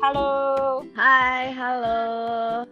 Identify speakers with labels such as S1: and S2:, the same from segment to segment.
S1: Halo.
S2: Hai, halo.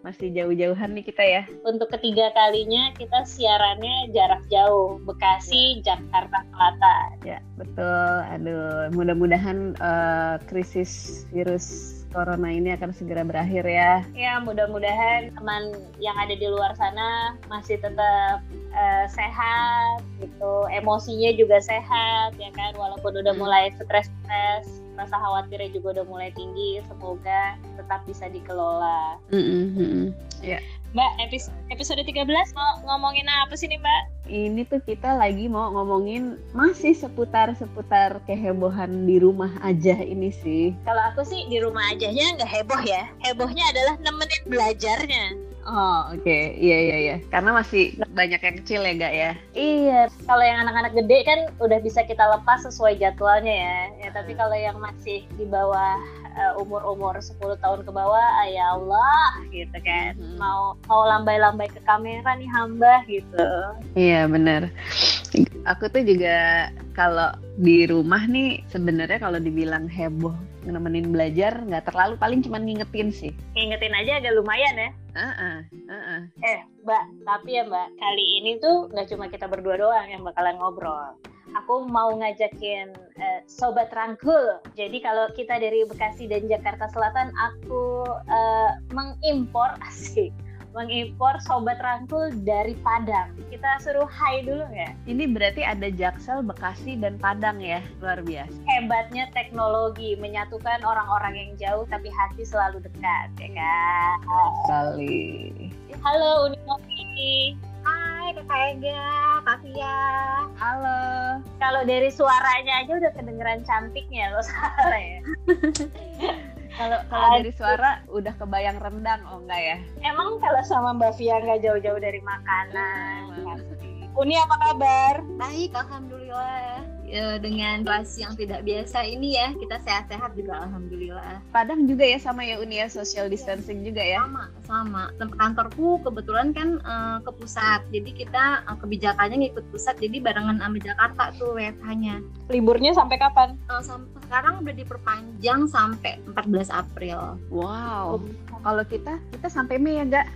S2: Masih jauh-jauhan nih kita ya.
S1: Untuk ketiga kalinya kita siarannya jarak jauh, Bekasi, Jakarta Selatan.
S2: Ya, betul. Aduh, mudah-mudahan uh, krisis virus corona ini akan segera berakhir ya.
S1: Ya, mudah-mudahan teman yang ada di luar sana masih tetap uh, sehat gitu, emosinya juga sehat ya kan, walaupun udah hmm. mulai stres-stres, rasa khawatirnya juga udah mulai tinggi, semoga tetap bisa dikelola.
S2: Mm -hmm. Ya.
S1: Mbak, episode 13 mau ngomongin apa sih nih Mbak?
S2: Ini tuh kita lagi mau ngomongin masih seputar-seputar kehebohan di rumah aja ini sih.
S1: Kalau aku sih di rumah ajanya nggak heboh ya. Hebohnya adalah nemenin belajarnya.
S2: Oh oke, okay. iya iya iya. Karena masih banyak yang kecil ya gak ya?
S1: Iya, kalau yang anak-anak gede kan udah bisa kita lepas sesuai jadwalnya ya. Ya tapi kalau yang masih di bawah uh, umur-umur 10 tahun ke bawah, ah, ya Allah gitu kan. Hmm. Mau mau lambai-lambai ke kamera nih hamba gitu.
S2: Iya benar. Aku tuh juga kalau di rumah nih sebenarnya kalau dibilang heboh nemenin belajar nggak terlalu paling cuma ngingetin sih
S1: ngingetin aja agak lumayan ya
S2: uh -uh, uh -uh.
S1: eh mbak tapi ya mbak kali ini tuh nggak cuma kita berdua doang yang bakalan ngobrol aku mau ngajakin uh, sobat rangkul. Jadi kalau kita dari Bekasi dan Jakarta Selatan, aku uh, mengimpor asik mengimpor sobat rangkul dari Padang. Kita suruh hai dulu ya.
S2: Ini berarti ada Jaksel, Bekasi, dan Padang ya, luar biasa.
S1: Hebatnya teknologi menyatukan orang-orang yang jauh tapi hati selalu dekat, ya kan?
S2: Sekali.
S1: Halo Uninovi. Hai Kak Ega, Kak Fia.
S2: Halo.
S1: Kalau dari suaranya aja udah kedengeran cantiknya loh Sarah ya.
S2: Kalau kalau dari suara udah kebayang rendang oh enggak ya?
S1: Emang kalau sama Mbak Via nggak jauh-jauh dari makanan. Uni apa kabar?
S3: Baik, alhamdulillah dengan situasi yang tidak biasa ini ya kita sehat-sehat juga alhamdulillah.
S2: Padang juga ya sama ya Unia social distancing juga ya?
S3: Sama sama. Tempat kantorku kebetulan kan e, ke pusat jadi kita e, kebijakannya ngikut pusat jadi barengan sama Jakarta tuh WFH-nya.
S1: Liburnya sampai kapan?
S3: E, sampai sekarang udah diperpanjang sampai 14 April.
S2: Wow. Oh. Kalau kita kita sampai Mei ya enggak?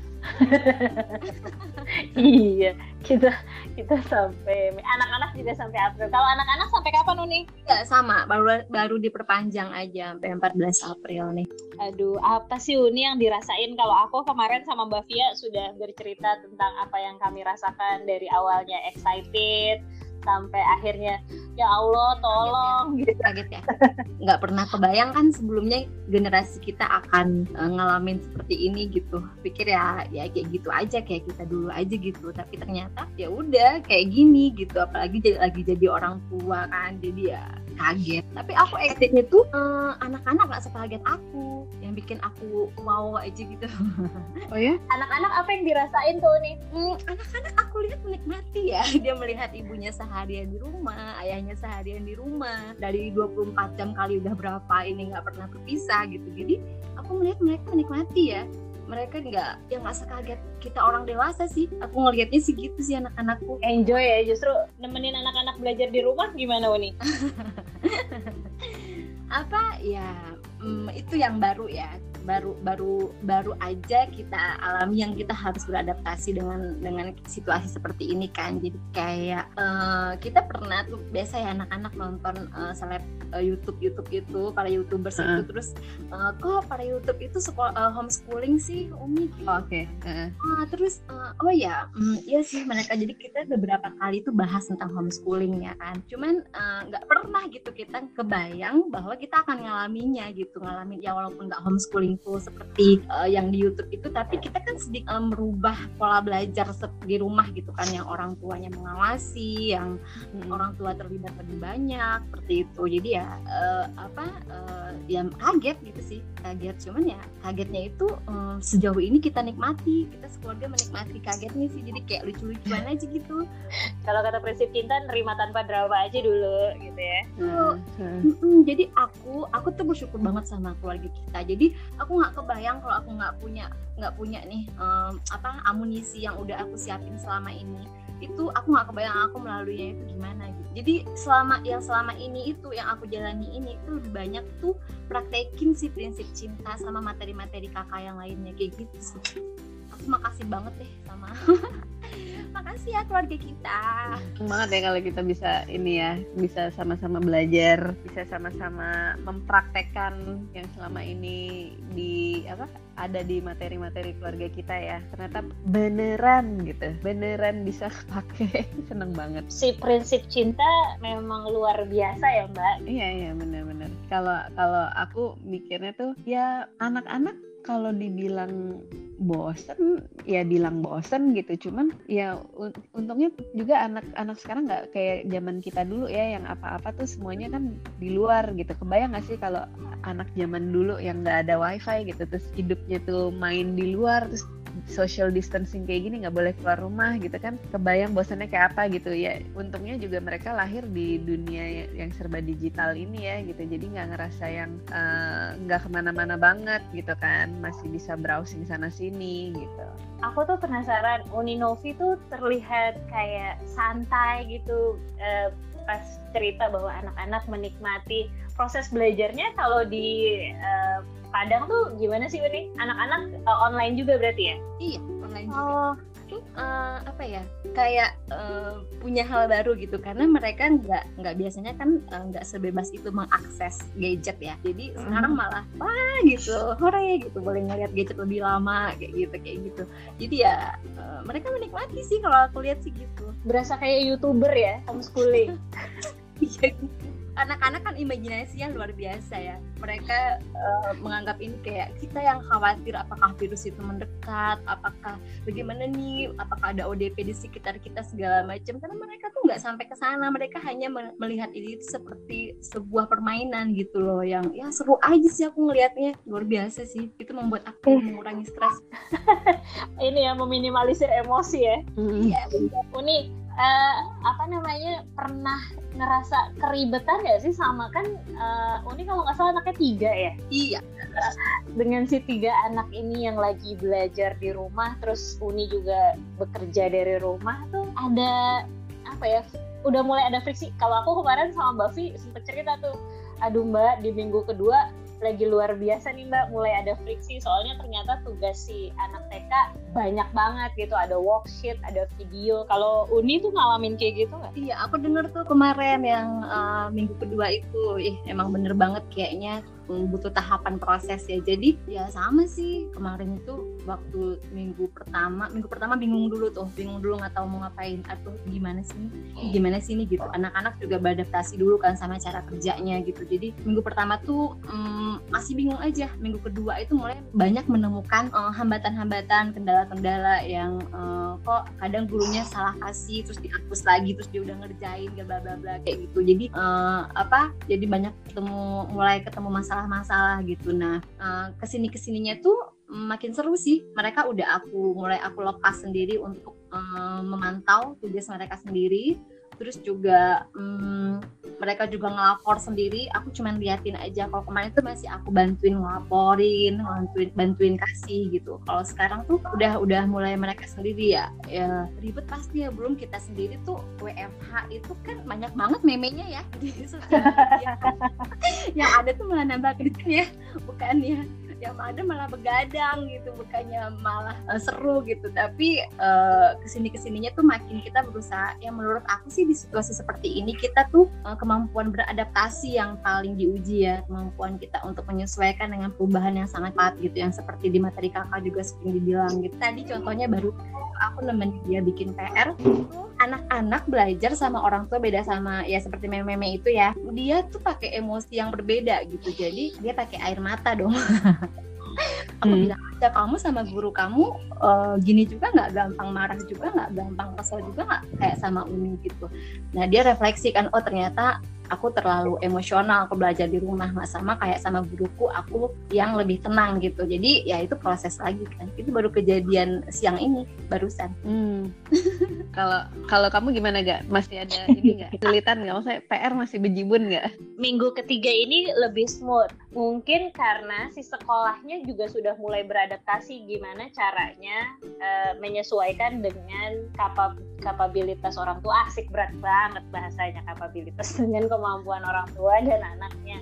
S1: Iya kita kita sampai anak-anak juga sampai April. Kalau anak-anak sampai kapan Uni?
S3: Ya sama. Baru baru diperpanjang aja sampai 14 April nih.
S1: Aduh apa sih Uni yang dirasain? Kalau aku kemarin sama Mbak Via sudah bercerita tentang apa yang kami rasakan dari awalnya excited sampai akhirnya ya Allah tolong.
S3: Kaget ya, gitu. kaget ya. nggak pernah kebayang kan sebelumnya generasi kita akan uh, ngalamin seperti ini gitu. Pikir ya ya kayak gitu aja kayak kita dulu aja gitu. Tapi ternyata ya udah kayak gini gitu. Apalagi jadi, lagi jadi orang tua kan jadi ya kaget. Tapi aku excitednya tuh uh, anak-anak gak sekaget aku. Yang bikin aku wow aja gitu.
S2: Oh ya?
S1: Anak-anak apa yang dirasain tuh nih?
S3: Hmm, anak-anak aku lihat menikmati ya. Dia melihat ibunya seharian di rumah ayahnya seharian di rumah. Dari 24 jam kali udah berapa ini nggak pernah berpisah gitu. Jadi aku melihat mereka menikmati ya. Mereka nggak yang nggak sekaget kita orang dewasa sih. Aku ngelihatnya sih gitu sih anak-anakku.
S1: Enjoy ya justru nemenin anak-anak belajar di rumah gimana Uni?
S3: Apa? Ya mm, itu yang baru ya. Baru baru baru aja kita alami yang kita harus beradaptasi dengan dengan situasi seperti ini kan. Jadi kayak uh, kita pernah tuh biasa ya anak-anak nonton uh, seleb uh, YouTube YouTube itu para youtubers uh itu terus uh, kok para YouTube itu sekolah uh, homeschooling sih Umi?
S2: Gitu. oke. Okay. uh
S3: uh, terus uh, oh ya um, iya sih mereka. Jadi kita beberapa kali tuh bahas tentang homeschooling ya kan. Cuman nggak uh, pernah gitu kita kebayang bahwa kita akan ngalaminya gitu ngalamin ya walaupun nggak homeschooling info seperti uh, yang di YouTube itu tapi kita kan sedikit uh, merubah pola belajar di rumah gitu kan yang orang tuanya mengawasi yang hmm. orang tua terlibat lebih banyak seperti itu jadi ya uh, apa uh, ya kaget gitu sih kaget cuman ya kagetnya itu uh, sejauh ini kita nikmati kita sekeluarga menikmati kagetnya sih jadi kayak lucu-lucuan aja gitu
S1: kalau kata prinsip cinta nerima tanpa drama aja dulu gitu ya
S3: hmm. Hmm. jadi aku aku tuh bersyukur banget sama keluarga kita. Jadi aku nggak kebayang kalau aku nggak punya nggak punya nih um, apa amunisi yang udah aku siapin selama ini. Itu aku nggak kebayang aku melaluinya itu gimana gitu. Jadi selama yang selama ini itu yang aku jalani ini itu lebih banyak tuh praktekin si prinsip cinta sama materi-materi kakak yang lainnya. Kayak gitu sih aku makasih banget deh sama makasih ya keluarga kita.
S2: Banget ya kalau kita bisa ini ya bisa sama-sama belajar bisa sama-sama mempraktekkan yang selama ini di apa ada di materi-materi keluarga kita ya. Ternyata beneran gitu. Beneran bisa pakai. Seneng banget.
S1: Si prinsip cinta memang luar biasa ya mbak.
S2: Iya iya bener-bener. Kalau kalau aku mikirnya tuh ya anak-anak kalau dibilang bosen ya bilang bosen gitu. Cuman ya untungnya juga anak-anak sekarang nggak kayak zaman kita dulu ya yang apa-apa tuh semuanya kan di luar gitu. Kebayang nggak sih kalau anak zaman dulu yang nggak ada wifi gitu terus hidupnya tuh main di luar terus social distancing kayak gini nggak boleh keluar rumah gitu kan. Kebayang bosannya kayak apa gitu. Ya untungnya juga mereka lahir di dunia yang serba digital ini ya gitu. Jadi nggak ngerasa yang eh, nggak uh, ke mana-mana banget gitu kan. Masih bisa browsing sana sini gitu.
S1: Aku tuh penasaran Uninovi tuh terlihat kayak santai gitu uh, pas cerita bahwa anak-anak menikmati proses belajarnya kalau di uh, Padang tuh gimana sih Uni? Anak-anak uh, online juga berarti ya?
S3: Iya, online juga. Oh. Uh, apa ya? Kayak uh, punya hal baru gitu karena mereka nggak nggak biasanya kan nggak uh, sebebas itu mengakses gadget ya. Jadi mm. sekarang malah wah gitu, hore gitu boleh ngeliat gadget lebih lama kayak gitu kayak gitu. Jadi ya uh, mereka menikmati sih kalau aku lihat sih gitu.
S1: Berasa kayak youtuber ya homeschooling.
S3: Iya anak-anak kan imajinasinya luar biasa ya. Mereka uh, menganggap ini kayak kita yang khawatir apakah virus itu mendekat apakah bagaimana nih apakah ada ODP di sekitar kita segala macam. Karena mereka tuh nggak sampai ke sana. Mereka hanya melihat ini seperti sebuah permainan gitu loh yang ya seru aja sih aku ngelihatnya luar biasa sih. Itu membuat aku eh. mengurangi stres.
S1: Ini ya meminimalisir emosi ya. Iya mm. Uni uh, apa namanya pernah ngerasa keribetan ya sih sama kan uh, Uni kalau nggak salah anaknya tiga ya?
S3: Iya.
S1: Dengan si tiga anak ini yang lagi belajar di rumah terus Uni juga bekerja dari rumah tuh ada apa ya udah mulai ada friksi. Kalau aku kemarin sama Mbak Vi sempet cerita tuh aduh Mbak di minggu kedua lagi luar biasa nih mbak. Mulai ada friksi soalnya ternyata tugas si anak TK banyak banget gitu. Ada worksheet ada video. Kalau Uni tuh ngalamin kayak gitu nggak?
S3: Iya aku denger tuh kemarin yang uh, minggu kedua itu. Ih emang bener banget kayaknya butuh tahapan proses ya jadi ya sama sih. Kemarin itu waktu minggu pertama minggu pertama bingung dulu tuh. Bingung dulu nggak tahu mau ngapain. Atau gimana sih gimana sih ini gitu. Anak-anak juga beradaptasi dulu kan sama cara kerjanya gitu. Jadi minggu pertama tuh um, masih bingung aja. Minggu kedua itu mulai banyak menemukan eh, hambatan-hambatan kendala-kendala yang uh, kok kadang gurunya salah kasih terus dihapus lagi terus dia udah ngerjain bla bla bla kayak gitu. Jadi uh, apa jadi banyak ketemu mulai ketemu masalah masalah-masalah gitu. Nah, uh, ke sini ke sininya tuh makin seru sih. Mereka udah aku mulai aku lepas sendiri untuk uh, memantau tugas mereka sendiri terus juga hmm, mereka juga ngelapor sendiri aku cuma liatin aja. Kalau kemarin tuh masih aku bantuin ngelaporin bantuin bantuin kasih gitu. Kalau sekarang tuh udah udah mulai mereka sendiri ya. Ya ribet pasti ya. Belum kita sendiri tuh WFH itu kan banyak banget memenya ya. Di sosial media yang ada tuh malah nambah kerja ya bukan ya yang ada malah begadang gitu bukannya malah uh, seru gitu. Tapi uh, ke sini ke sininya tuh makin kita berusaha yang menurut aku sih di situasi seperti ini kita tuh uh, kemampuan beradaptasi yang paling diuji ya. Kemampuan kita untuk menyesuaikan dengan perubahan yang sangat cepat gitu. Yang seperti di materi kakak juga sering dibilang gitu. Tadi contohnya baru aku nemenin dia bikin PR anak-anak belajar sama orang tua beda sama ya seperti meme-meme itu ya. Dia tuh pakai emosi yang berbeda gitu. Jadi dia pakai air mata dong aku hmm. bilang aja kamu sama guru kamu uh, gini juga nggak gampang marah juga nggak gampang kesel juga nggak kayak sama Umi gitu. Nah dia refleksi kan oh ternyata aku terlalu emosional aku belajar di rumah nggak sama kayak sama guruku aku yang lebih tenang gitu. Jadi ya itu proses lagi kan. Itu baru kejadian siang ini barusan.
S2: Hmm. kalau hmm. kalau kamu gimana gak masih ada ini nggak? Kesulitan nggak? Maksudnya PR masih bejibun nggak?
S1: Minggu ketiga ini lebih smooth mungkin karena si sekolahnya juga sudah mulai beradaptasi gimana caranya uh, menyesuaikan dengan kapab kapabilitas orang tua. Asik berat banget bahasanya kapabilitas dengan kemampuan orang tua dan anaknya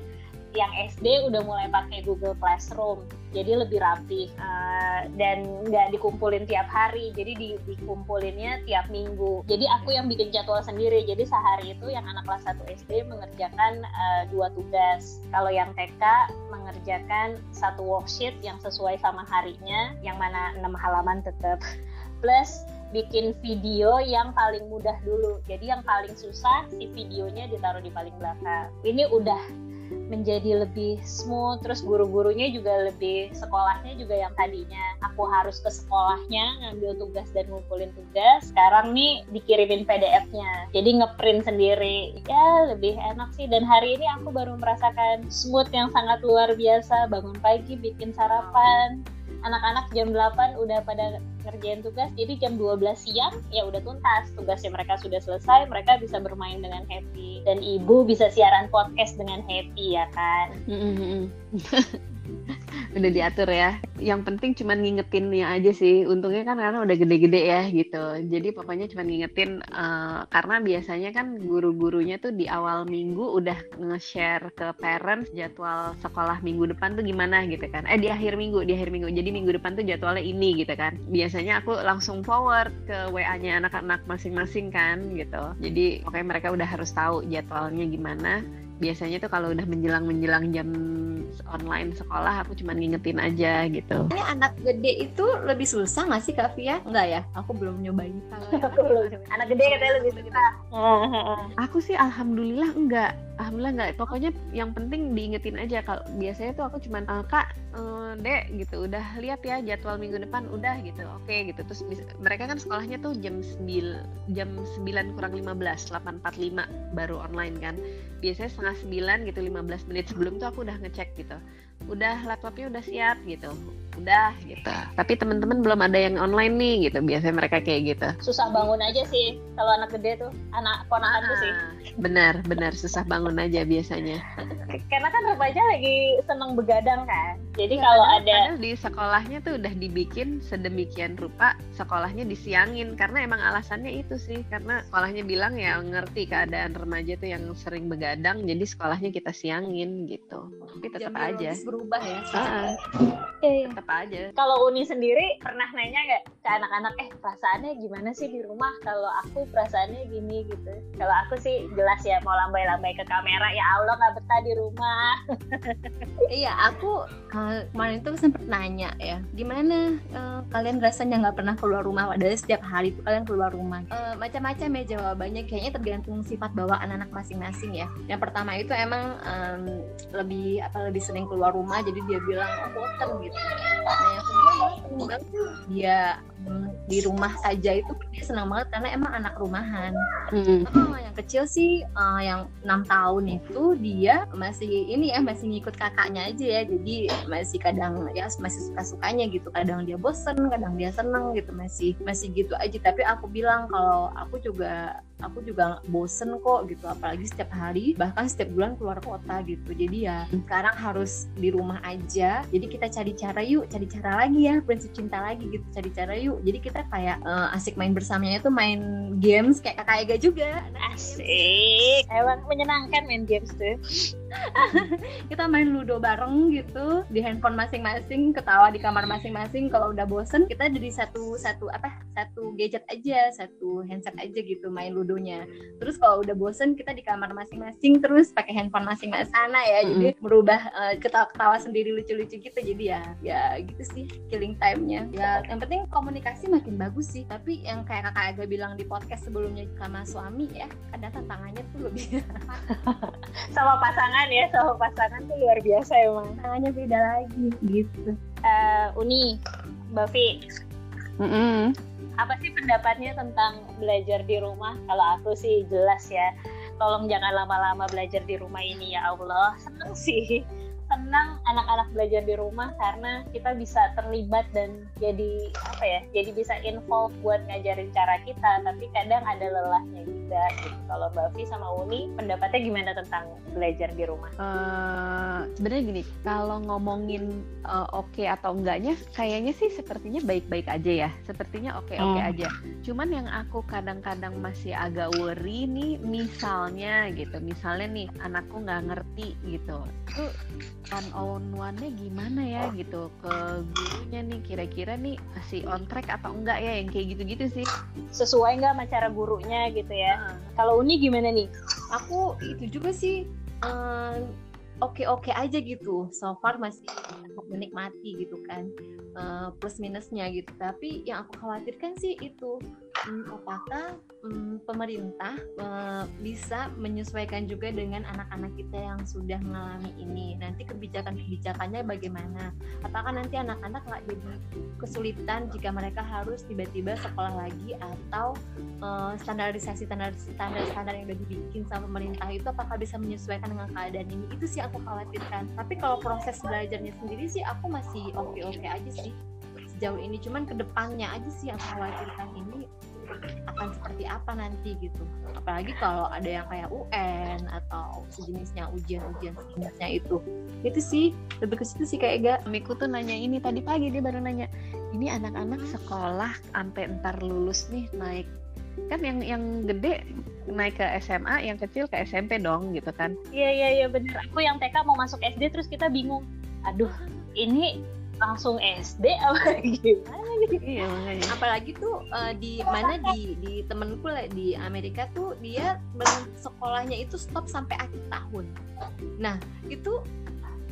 S1: yang SD udah mulai pakai Google Classroom jadi lebih rapi uh, dan nggak dikumpulin tiap hari jadi di, dikumpulinnya tiap minggu jadi aku yang bikin jadwal sendiri jadi sehari itu yang anak kelas 1 SD mengerjakan uh, dua tugas kalau yang TK mengerjakan satu worksheet yang sesuai sama harinya yang mana enam halaman tetap plus bikin video yang paling mudah dulu. Jadi yang paling susah si videonya ditaruh di paling belakang. Ini udah menjadi lebih smooth terus guru-gurunya juga lebih sekolahnya juga yang tadinya aku harus ke sekolahnya ngambil tugas dan ngumpulin tugas sekarang nih dikirimin PDF-nya jadi ngeprint sendiri. Ya lebih enak sih. Dan hari ini aku baru merasakan smooth yang sangat luar biasa. Bangun pagi bikin sarapan. Anak-anak jam 8 udah pada ngerjain tugas jadi jam 12 siang ya udah tuntas. Tugasnya mereka sudah selesai mereka bisa bermain dengan happy. Dan ibu bisa siaran podcast dengan happy ya kan
S2: udah diatur ya. Yang penting cuma ngingetinnya aja sih. Untungnya kan karena udah gede-gede ya gitu. Jadi pokoknya cuma ngingetin uh, karena biasanya kan guru-gurunya tuh di awal minggu udah nge-share ke parents jadwal sekolah minggu depan tuh gimana gitu kan. Eh di akhir minggu, di akhir minggu. Jadi minggu depan tuh jadwalnya ini gitu kan. Biasanya aku langsung forward ke WA-nya anak-anak masing-masing kan gitu. Jadi pokoknya mereka udah harus tahu jadwalnya gimana biasanya tuh kalau udah menjelang menjelang jam online sekolah aku cuma ngingetin aja gitu.
S3: Ini anak gede itu lebih susah nggak sih Kak Fia? Enggak ya? Aku belum nyobain.
S1: Kalau aku belum. Anak gede katanya lebih susah.
S2: aku sih alhamdulillah enggak alhamdulillah nggak pokoknya yang penting diingetin aja. Kalau biasanya tuh aku cuman uh, kak uh, dek gitu. Udah lihat ya jadwal minggu depan. Udah gitu. Oke gitu. Terus mereka kan sekolahnya tuh jam 9 jam 9 kurang 15 8.45 baru online kan. Biasanya setengah 9 gitu 15 menit sebelum tuh aku udah ngecek gitu udah laptopnya udah siap gitu. Udah gitu. Tapi teman-teman belum ada yang online nih gitu. Biasanya mereka kayak gitu.
S1: Susah bangun aja sih kalau anak gede tuh anak ponakan tuh sih.
S2: Ah, benar benar. Susah bangun aja biasanya.
S1: Karena kan rupanya lagi seneng begadang kan jadi ya, kalau ada
S2: di sekolahnya tuh udah dibikin sedemikian rupa sekolahnya disiangin karena emang alasannya itu sih karena sekolahnya bilang ya ngerti keadaan remaja tuh yang sering begadang jadi sekolahnya kita siangin gitu tapi tetap aja
S3: berubah ya
S2: ah,
S1: iya, iya tetap aja. Kalau Uni sendiri pernah nanya nggak ke anak-anak, eh perasaannya gimana sih di rumah? Kalau aku perasaannya gini gitu. Kalau aku sih jelas ya mau lambai-lambai ke kamera, ya Allah nggak betah di rumah.
S3: iya, aku uh, kemarin itu sempat nanya ya, gimana uh, kalian rasanya nggak pernah keluar rumah? Padahal setiap hari itu kalian keluar rumah. Uh, macam-macam ya jawabannya, kayaknya tergantung sifat bawaan anak masing-masing ya. Yang pertama itu emang um, lebih apa lebih sering keluar rumah, jadi dia bilang oh bosan gitu nah yang kedua dia di rumah saja itu dia senang banget karena emang anak rumahan. Hmm. Oh, yang kecil sih uh, yang enam tahun itu dia masih ini ya masih ngikut kakaknya aja ya. Jadi masih kadang ya masih suka sukanya gitu. Kadang dia bosen, kadang dia seneng gitu masih masih gitu aja. Tapi aku bilang kalau aku juga aku juga bosen kok gitu apalagi setiap hari bahkan setiap bulan keluar kota gitu jadi ya sekarang harus di rumah aja jadi kita cari cara yuk cari cara lagi ya prinsip cinta lagi gitu cari cara yuk jadi kita kayak uh, asik main bersamanya itu main games kayak kakak Ega juga.
S1: Nah, asik. emang menyenangkan main games tuh
S3: kita main ludo bareng gitu di handphone masing-masing ketawa di kamar masing-masing. Kalau udah bosen kita jadi satu satu apa satu gadget aja satu handset aja gitu main ludonya. Terus kalau udah bosen kita di kamar masing-masing terus pakai handphone masing-masing. Sana ya mm -hmm. jadi merubah uh, ketawa-ketawa sendiri lucu-lucu gitu. Jadi ya ya gitu sih killing time-nya. Ya yang penting komunikasi makin bagus sih. Tapi yang kayak kakak Aga bilang di podcast sebelumnya sama suami ya ada tantangannya tuh lebih.
S1: Sama pasangan pasangan ya sama pasangan tuh luar biasa emang.
S3: Pasangannya beda lagi. Gitu.
S1: Uh, Uni Bavi
S2: mm -hmm.
S1: apa sih pendapatnya tentang belajar di rumah? Kalau aku sih jelas ya tolong jangan lama-lama belajar di rumah ini ya Allah. Seneng sih senang anak-anak belajar di rumah karena kita bisa terlibat dan jadi apa ya jadi bisa involve buat ngajarin cara kita tapi kadang ada lelahnya enggak gitu. Kalau Mbak Vi sama Uni pendapatnya gimana tentang belajar di rumah?
S2: Uh, Sebenarnya gini, kalau ngomongin uh, oke okay atau enggaknya, kayaknya sih sepertinya baik-baik aja ya. Sepertinya oke-oke okay hmm. aja. Cuman yang aku kadang-kadang masih agak worry nih, misalnya gitu, misalnya nih anakku nggak ngerti gitu, itu one on one-nya gimana ya gitu? Ke gurunya nih kira-kira nih masih on track atau enggak ya? Yang kayak gitu-gitu sih.
S1: Sesuai nggak sama cara gurunya gitu ya? Uh. kalau Uni gimana nih?
S3: Aku itu juga sih um, oke-oke aja gitu. So far masih menikmati gitu kan uh, plus minusnya gitu. Tapi yang aku khawatirkan sih itu um, apakah um, pemerintah uh, bisa menyesuaikan juga dengan anak-anak kita yang sudah mengalami ini? Nanti kebijakan-kebijakannya bagaimana? Apakah nanti anak-anak nggak jadi kesulitan jika mereka harus tiba-tiba sekolah lagi atau uh, standarisasi standar standar yang udah dibikin sama pemerintah itu apakah bisa menyesuaikan dengan keadaan ini? Itu sih aku khawatirkan. Tapi kalau proses belajarnya sendiri sih aku masih oke-oke aja sih sejauh ini. Cuman ke depannya aja sih yang khawatirkan ini akan seperti apa nanti gitu. Apalagi kalau ada yang kayak UN atau sejenisnya ujian-ujian sejenisnya itu. Itu sih lebih ke situ sih kayak gak
S2: Miku tuh nanya ini tadi pagi dia baru nanya ini anak-anak sekolah sampai entar lulus nih naik kan yang yang gede naik ke SMA yang kecil ke SMP dong gitu kan.
S1: Iya iya iya bener. Aku yang TK mau masuk SD terus kita bingung. Aduh ini langsung SD apa gimana
S3: iya makanya. Apalagi tuh uh, di mana di di temenku lah di Amerika tuh dia sekolahnya itu stop sampai akhir tahun. Nah itu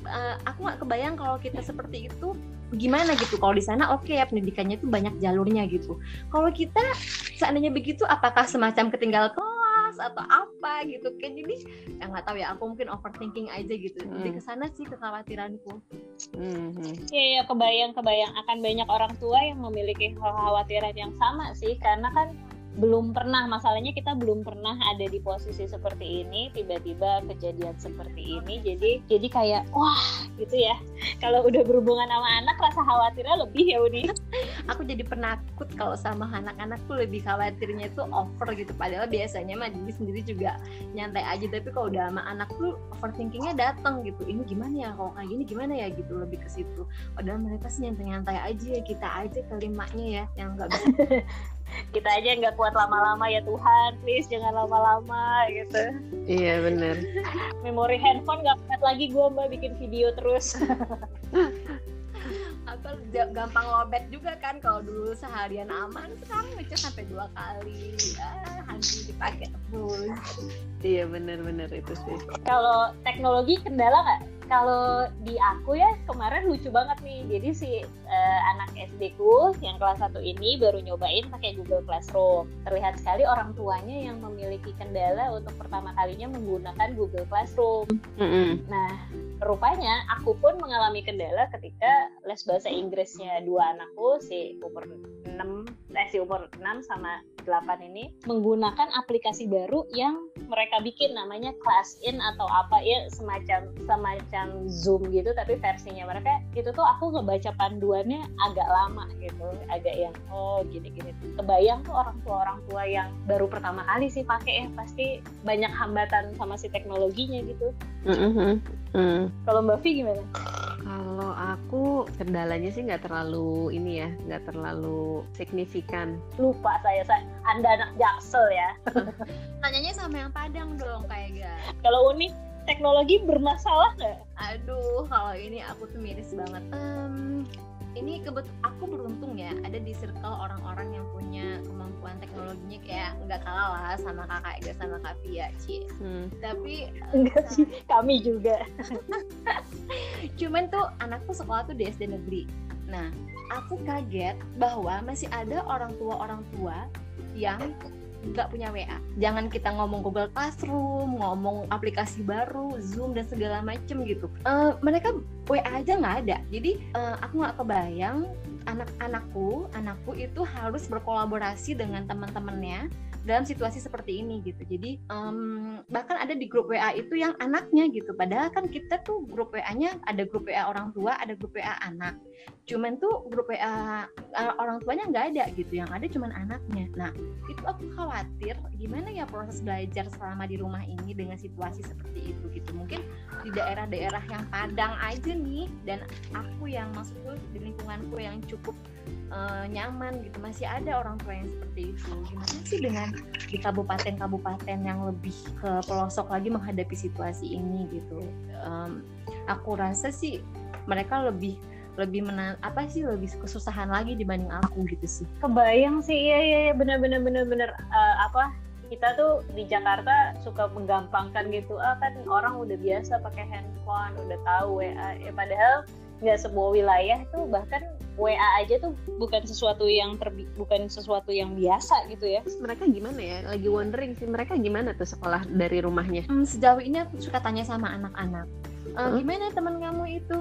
S3: uh, aku nggak kebayang kalau kita seperti itu gimana gitu. Kalau di sana oke okay, ya pendidikannya itu banyak jalurnya gitu. Kalau kita seandainya begitu apakah semacam ketinggalan atau apa gitu. Kan jadi ya nggak tahu ya aku mungkin overthinking aja gitu. Hmm. jadi ke sana sih kekhawatiranku.
S1: Hmm. iya ya, kebayang kebayang. Akan banyak orang tua yang memiliki kekhawatiran yang sama sih. Karena kan belum pernah masalahnya kita belum pernah ada di posisi seperti ini tiba-tiba kejadian seperti ini jadi jadi kayak wah gitu ya. Kalau udah berhubungan sama anak rasa khawatirnya lebih ya Uni
S3: aku jadi penakut kalau sama anak-anak tuh lebih khawatirnya itu over gitu. Padahal biasanya mah jadi sendiri juga nyantai aja. Tapi kalau udah sama anak tuh overthinkingnya datang gitu. Ini gimana ya? Kalau kayak gini gimana ya? Gitu lebih ke situ. Padahal mereka sih nyantai-nyantai aja. Ya kita aja kelimanya ya yang nggak bisa
S1: kita aja nggak kuat lama-lama ya Tuhan please jangan lama-lama gitu.
S2: Iya bener.
S1: Memori handphone nggak kuat lagi gue mbak bikin video terus
S3: atau gampang lobet juga kan kalau dulu seharian aman sekarang ngecas sampai dua kali ah, hantu dipakai terus.
S2: Iya bener-bener itu sih.
S1: Kalau teknologi kendala nggak? Kalau di aku ya kemarin lucu banget nih. Jadi si uh, anak SD ku yang kelas 1 ini baru nyobain pakai Google Classroom. Terlihat sekali orang tuanya yang memiliki kendala untuk pertama kalinya menggunakan Google Classroom. Mm -hmm. nah rupanya aku pun mengalami kendala ketika les bahasa Inggrisnya dua anakku si umur 6 eh si umur 6 sama 8 ini menggunakan aplikasi baru yang mereka bikin namanya Class In atau apa ya semacam semacam Zoom gitu tapi versinya mereka itu tuh aku ngebaca panduannya agak lama gitu agak yang oh gini-gini kebayang tuh orang tua orang tua yang baru pertama kali sih pakai ya pasti banyak hambatan sama si teknologinya gitu mm -hmm. mm. kalau Mbak Vi gimana?
S2: Kalau aku kendalanya sih nggak terlalu ini ya, nggak terlalu signifikan.
S1: Lupa saya, saya Anda anak Jaksel ya.
S3: Tanyanya sama yang Padang dong kayak gak.
S1: Kalau Uni teknologi bermasalah nggak?
S3: Aduh, kalau ini aku tuh miris banget. Um, ini kebet aku beruntung ya ada di circle orang-orang yang punya kemampuan teknologinya kayak nggak kalah lah sama kakak Ega sama kak Pia Ci. Hmm. Tapi
S1: enggak sih kami juga.
S3: Cuman tuh anakku sekolah tuh di SD negeri. Nah aku kaget bahwa masih ada orang tua orang tua yang nggak punya WA. Jangan kita ngomong Google Classroom, ngomong aplikasi baru, Zoom dan segala macem gitu. Uh, mereka WA aja nggak ada. Jadi uh, aku nggak kebayang anak-anakku, anakku itu harus berkolaborasi dengan teman-temannya dalam situasi seperti ini gitu jadi um, bahkan ada di grup WA itu yang anaknya gitu padahal kan kita tuh grup WA-nya ada grup WA orang tua ada grup WA anak cuman tuh grup WA uh, orang tuanya nggak ada gitu yang ada cuman anaknya. Nah itu aku khawatir gimana ya proses belajar selama di rumah ini dengan situasi seperti itu gitu. Mungkin di daerah-daerah yang padang aja nih dan aku yang maksudku di lingkunganku yang cukup uh, nyaman gitu masih ada orang tua yang seperti itu. Gimana sih dengan di kabupaten-kabupaten yang lebih ke pelosok lagi menghadapi situasi ini gitu? Um, aku rasa sih mereka lebih lebih menan apa sih lebih kesusahan lagi dibanding aku gitu sih
S1: kebayang sih iya iya, iya bener bener bener bener uh, apa kita tuh di Jakarta suka menggampangkan gitu ah kan orang udah biasa pakai handphone udah tahu WA ya padahal nggak sebuah wilayah tuh bahkan WA aja tuh bukan sesuatu yang terbi bukan sesuatu yang biasa gitu ya.
S2: Mereka gimana ya? Lagi wondering sih mereka gimana tuh sekolah dari rumahnya?
S3: Hmm, sejauh ini aku suka tanya sama anak-anak. E, hmm? Gimana teman kamu itu?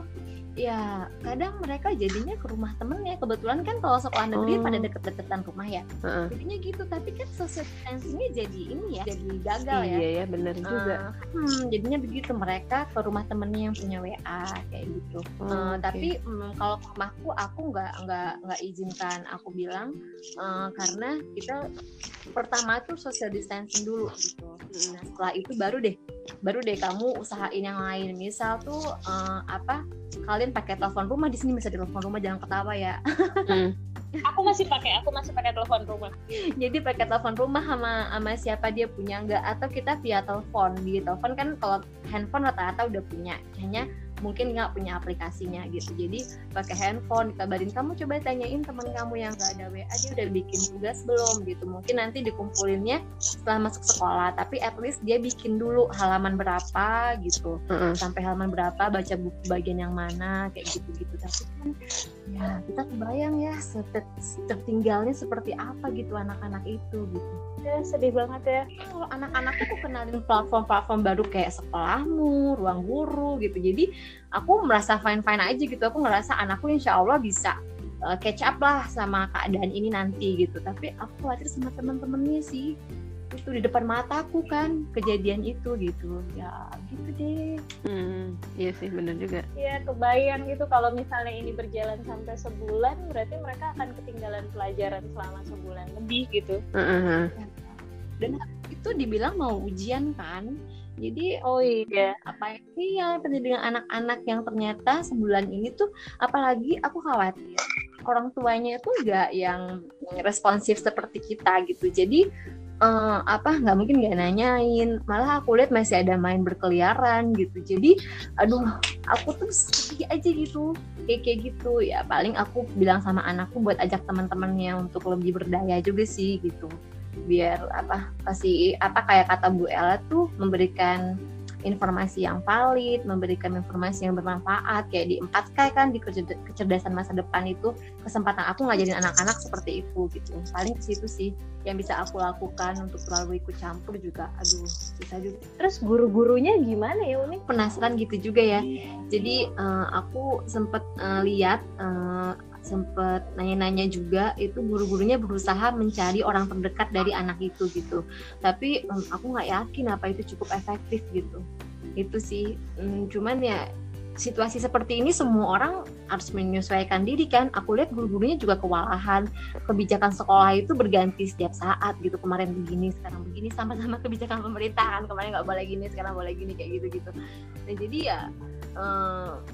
S3: Ya kadang mereka jadinya ke rumah temennya kebetulan kan kalau sekolah negeri oh. pada deket-deketan rumah ya. Uh-uh. jadinya gitu. Tapi kan social distancingnya jadi ini ya jadi gagal
S2: iya,
S3: ya.
S2: Iya ya benar uh, juga
S3: hmm, jadinya begitu. Mereka ke rumah temennya yang punya WA kayak gitu. Oh, uh, okay. tapi um, kalau ke rumahku aku nggak nggak nggak izinkan. Aku bilang uh, karena kita pertama tuh social distancing dulu gitu. Nah setelah itu baru deh baru deh kamu usahain yang lain. Misal tuh uh, apa kalian pakai telepon rumah di sini bisa telepon rumah jangan ketawa ya.
S1: Hmm. aku masih pakai aku masih pakai telepon rumah.
S3: Jadi pakai telepon rumah sama sama siapa dia punya enggak. Atau kita via telepon. Di telepon kan kalau handphone rata-rata udah punya. Hanya mungkin nggak punya aplikasinya gitu. Jadi pakai handphone dikabarin kamu coba tanyain teman kamu yang nggak ada WA dia udah bikin tugas belum? Gitu. Mungkin nanti dikumpulinnya setelah masuk sekolah tapi at least dia bikin dulu halaman berapa gitu. Mm -hmm. sampai halaman berapa baca buku bagian yang mana kayak gitu gitu tapi kan ya kita kebayang ya tertinggalnya seperti apa gitu anak-anak itu gitu
S1: ya sedih banget ya.
S3: Kalau anak-anak tuh kenalin platform-platform baru kayak sekolahmu ruang guru gitu. Jadi aku merasa fine fine aja gitu. Aku ngerasa anakku insya Allah bisa uh, catch up lah sama keadaan ini nanti gitu. Tapi aku khawatir sama teman-temannya sih. Itu di depan mataku kan kejadian itu gitu. Ya gitu deh.
S2: Hmm, iya sih benar juga.
S1: Iya kebayang gitu kalau misalnya ini berjalan sampai sebulan berarti mereka akan ketinggalan pelajaran selama sebulan lebih gitu. Uh -huh.
S3: Dan itu dibilang mau ujian kan. Jadi
S1: oh iya.
S3: apa yang terjadi dengan anak-anak yang ternyata sebulan ini tuh apalagi aku khawatir orang tuanya itu enggak yang responsif seperti kita gitu. Jadi uh, apa nggak mungkin nggak nanyain. Malah aku lihat masih ada main berkeliaran gitu. Jadi aduh aku tuh sedih aja gitu. Kayak kayak gitu. Ya paling aku bilang sama anakku buat ajak teman-temannya untuk lebih berdaya juga sih gitu biar apa kasih apa kayak kata Bu Ella tuh memberikan informasi yang valid, memberikan informasi yang bermanfaat kayak di 4K kan di kecerdasan masa depan itu kesempatan aku ngajarin anak-anak seperti itu gitu. Paling ke situ sih yang bisa aku lakukan untuk terlalu ikut campur juga aduh susah juga.
S1: Terus guru-gurunya gimana ya Uni?
S3: Penasaran gitu juga ya. Jadi uh, aku sempet uh, lihat uh, sempet nanya-nanya juga itu guru-gurunya berusaha mencari orang terdekat dari anak itu gitu. Tapi um, aku nggak yakin apa itu cukup efektif gitu. Itu sih. Um, cuman ya situasi seperti ini semua orang harus menyesuaikan diri kan. Aku lihat guru-gurunya juga kewalahan. Kebijakan sekolah itu berganti setiap saat gitu. Kemarin begini sekarang begini sama-sama kebijakan pemerintahan. Kemarin nggak boleh gini sekarang boleh gini kayak gitu gitu nah jadi ya um,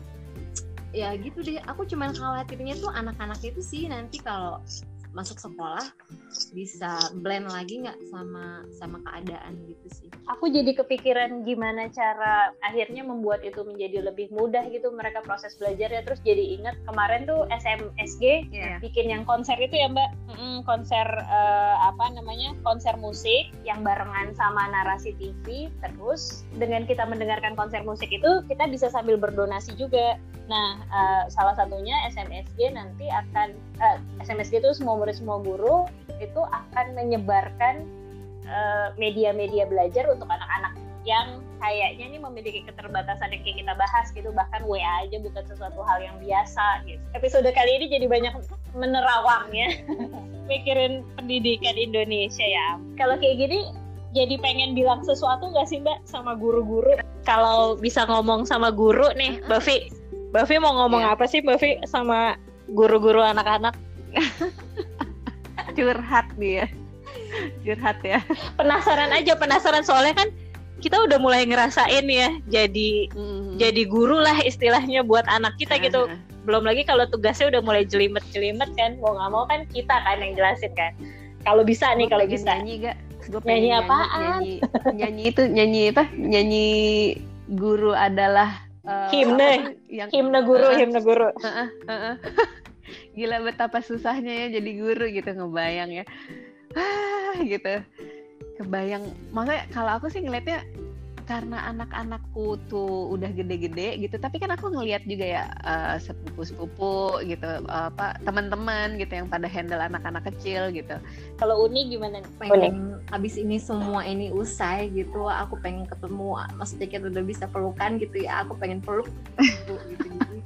S3: ya gitu deh aku cuman khawatirnya tuh anak-anak itu sih nanti kalau masuk sekolah bisa blend lagi nggak sama sama keadaan gitu sih.
S1: Aku jadi kepikiran gimana cara akhirnya membuat itu menjadi lebih mudah gitu mereka proses belajarnya terus jadi ingat kemarin tuh SMSG yeah. bikin yang konser itu ya Mbak mm, konser uh, apa namanya konser musik yang barengan sama narasi TV terus dengan kita mendengarkan konser musik itu kita bisa sambil berdonasi juga. Nah uh, salah satunya SMSG nanti akan uh, SMSG itu semua murid semua guru itu akan menyebarkan eh, media-media uh, belajar untuk anak-anak yang kayaknya ini memiliki keterbatasan yang kayak kita bahas gitu. Bahkan WA aja bukan sesuatu hal yang biasa gitu. Episode kali ini jadi banyak menerawang ya mikirin pendidikan Indonesia ya. Kalau kayak gini jadi pengen bilang sesuatu gak sih mbak sama guru-guru? Kalau bisa ngomong sama guru nih Bavi Bavi mau ngomong yeah. apa sih Bavi sama guru-guru anak-anak
S2: curhat dia curhat ya.
S1: Penasaran aja penasaran. Soalnya kan kita udah mulai ngerasain ya jadi mm-hmm. jadi guru lah istilahnya buat anak kita gitu. Uh-huh. belum lagi kalau tugasnya udah mulai jelimet jelimet kan mau nggak mau kan kita kan yang jelasin kan. Kalau bisa nih kalau bisa.
S2: nyanyi gak
S1: gue nyanyi apaan?
S2: nyanyi, nyanyi itu nyanyi apa? Nyanyi guru adalah
S1: uh, himne. yang himne guru uh, himne guru. Uh, uh, uh, uh.
S2: Gila betapa susahnya ya jadi guru gitu ngebayang ya. Ah gitu. Kebayang. Maksudnya kalau aku sih ngelihatnya karena anak-anakku tuh udah gede-gede gitu tapi kan aku ngelihat juga ya uh, sepupu-sepupu gitu uh, apa teman-teman gitu yang pada handle anak-anak kecil gitu.
S1: Kalau Uni gimana?
S3: Pengen abis ini semua ini usai gitu aku pengen ketemu maksudnya kita udah bisa pelukan gitu ya aku pengen peluk. gitu, gitu, gitu.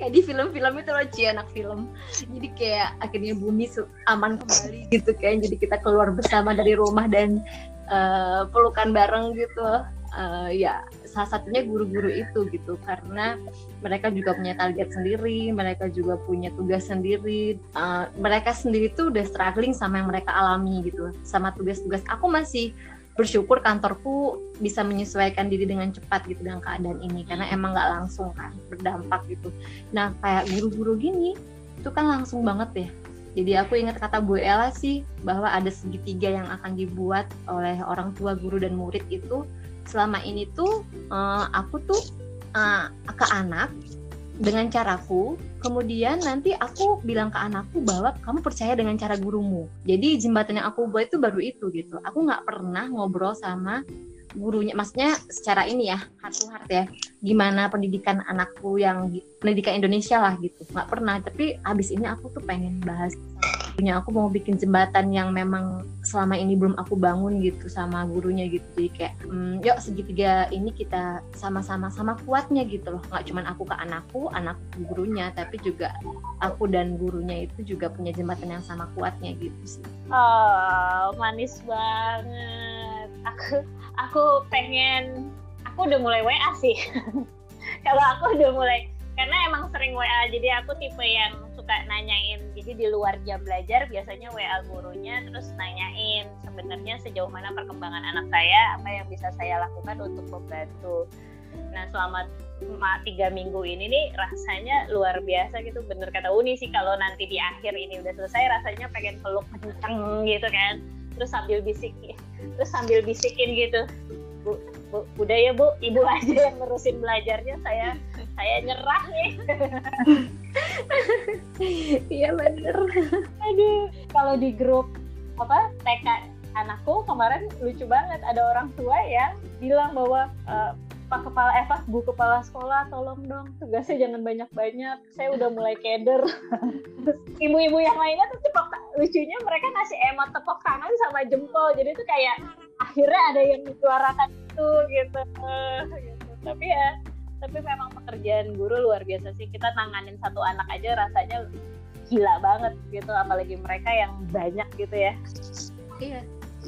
S3: Kayak di film-film itu loh cie anak film. Jadi kayak akhirnya bumi aman kembali gitu kan jadi kita keluar bersama dari rumah dan uh, pelukan bareng gitu. Uh, ya salah satunya guru-guru itu gitu karena mereka juga punya target sendiri mereka juga punya tugas sendiri. Uh, mereka sendiri tuh udah struggling sama yang mereka alami gitu sama tugas-tugas. Aku masih bersyukur kantorku bisa menyesuaikan diri dengan cepat gitu dengan keadaan ini karena hmm. emang nggak langsung kan berdampak gitu. Nah kayak guru-guru gini itu kan langsung banget ya jadi aku ingat kata Bu Ella sih bahwa ada segitiga yang akan dibuat oleh orang tua guru dan murid itu. Selama ini tuh uh, aku tuh uh, ke anak dengan caraku kemudian nanti aku bilang ke anakku bahwa kamu percaya dengan cara gurumu. Jadi jembatan yang aku buat itu baru itu gitu. Aku nggak pernah ngobrol sama gurunya. Maksudnya secara ini ya heart to heart ya. Gimana pendidikan anakku yang pendidikan Indonesia lah gitu. Nggak pernah tapi abis ini aku tuh pengen bahas. Punya aku mau bikin jembatan yang memang selama ini belum aku bangun gitu sama gurunya gitu. Jadi kayak hmm, yuk segitiga ini kita sama-sama sama kuatnya gitu loh. Nggak cuman aku ke anakku ke gurunya tapi juga aku dan gurunya itu juga punya jembatan yang sama kuatnya gitu sih.
S1: Oh manis banget. Aku aku pengen aku udah mulai WA sih. Kalau aku udah mulai karena emang sering WA jadi aku tipe yang suka nanyain. Jadi di luar jam belajar biasanya WA gurunya terus nanyain sebenarnya sejauh mana perkembangan anak saya apa yang bisa saya lakukan untuk membantu. Nah selama tiga minggu ini nih rasanya luar biasa gitu. Bener kata Uni sih kalau nanti di akhir ini udah selesai rasanya pengen peluk kenceng gitu kan. Terus sambil bisik terus sambil bisikin gitu. Bu, bu udah ya bu ibu aja yang ngurusin belajarnya saya saya nyerah nih
S3: iya bener
S1: aduh kalau di grup apa TK anakku kemarin lucu banget ada orang tua yang bilang bahwa uh, Pak Kepala Eva, eh, Bu Kepala Sekolah, tolong dong tugasnya jangan banyak-banyak. Saya udah mulai keder. ibu-ibu yang lainnya tuh tepok lucunya mereka ngasih emot tepok tangan sama jempol. Jadi itu kayak akhirnya ada yang disuarakan itu gitu. Gitu. Tapi ya tapi memang pekerjaan guru luar biasa sih kita nanganin satu anak aja rasanya gila banget gitu apalagi mereka yang banyak gitu ya
S3: iya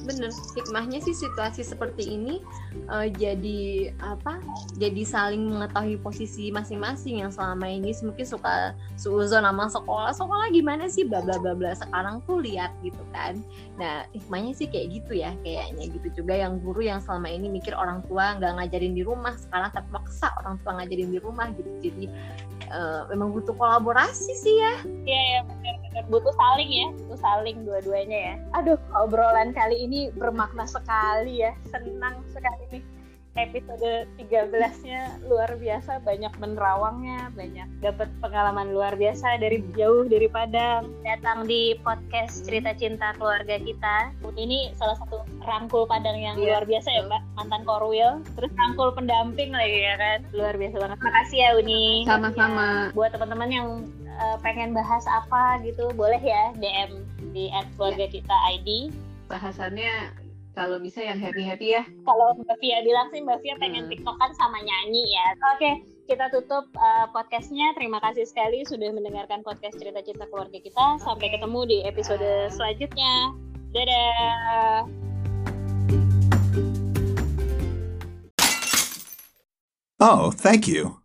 S3: bener hikmahnya sih situasi seperti ini uh, jadi apa jadi saling mengetahui posisi masing-masing yang selama ini mungkin suka suuzon nama sekolah sekolah gimana sih? Bla bla bla bla. Sekarang tuh lihat gitu kan. Nah hikmahnya sih kayak gitu ya kayaknya gitu juga yang guru yang selama ini mikir orang tua nggak ngajarin di rumah sekarang terpaksa orang tua ngajarin di rumah gitu. Jadi uh, memang butuh kolaborasi sih ya.
S1: Iya ya benar-benar butuh saling ya butuh saling dua-duanya ya. Aduh obrolan kali ini bermakna sekali ya senang sekali nih. Episode 13-nya luar biasa banyak menerawangnya banyak dapat pengalaman luar biasa dari jauh dari Padang. Datang di podcast cerita cinta keluarga kita. Ini salah satu rangkul Padang yang yeah. luar biasa ya Mbak mantan Korwil terus rangkul pendamping lagi ya kan? Luar biasa banget. Makasih ya Uni.
S2: Sama-sama.
S1: Ya, buat teman-teman yang uh, pengen bahas apa gitu boleh ya DM di keluarga kita ID
S2: bahasannya kalau bisa yang happy happy ya.
S1: Kalau Mbak Fia bilang sih Mbak Fia pengen hmm. tiktokan sama nyanyi ya. Oke kita tutup uh, podcastnya. Terima kasih sekali sudah mendengarkan podcast cerita cerita keluarga kita. Sampai ketemu di episode selanjutnya. Dadah.
S4: Oh, thank you.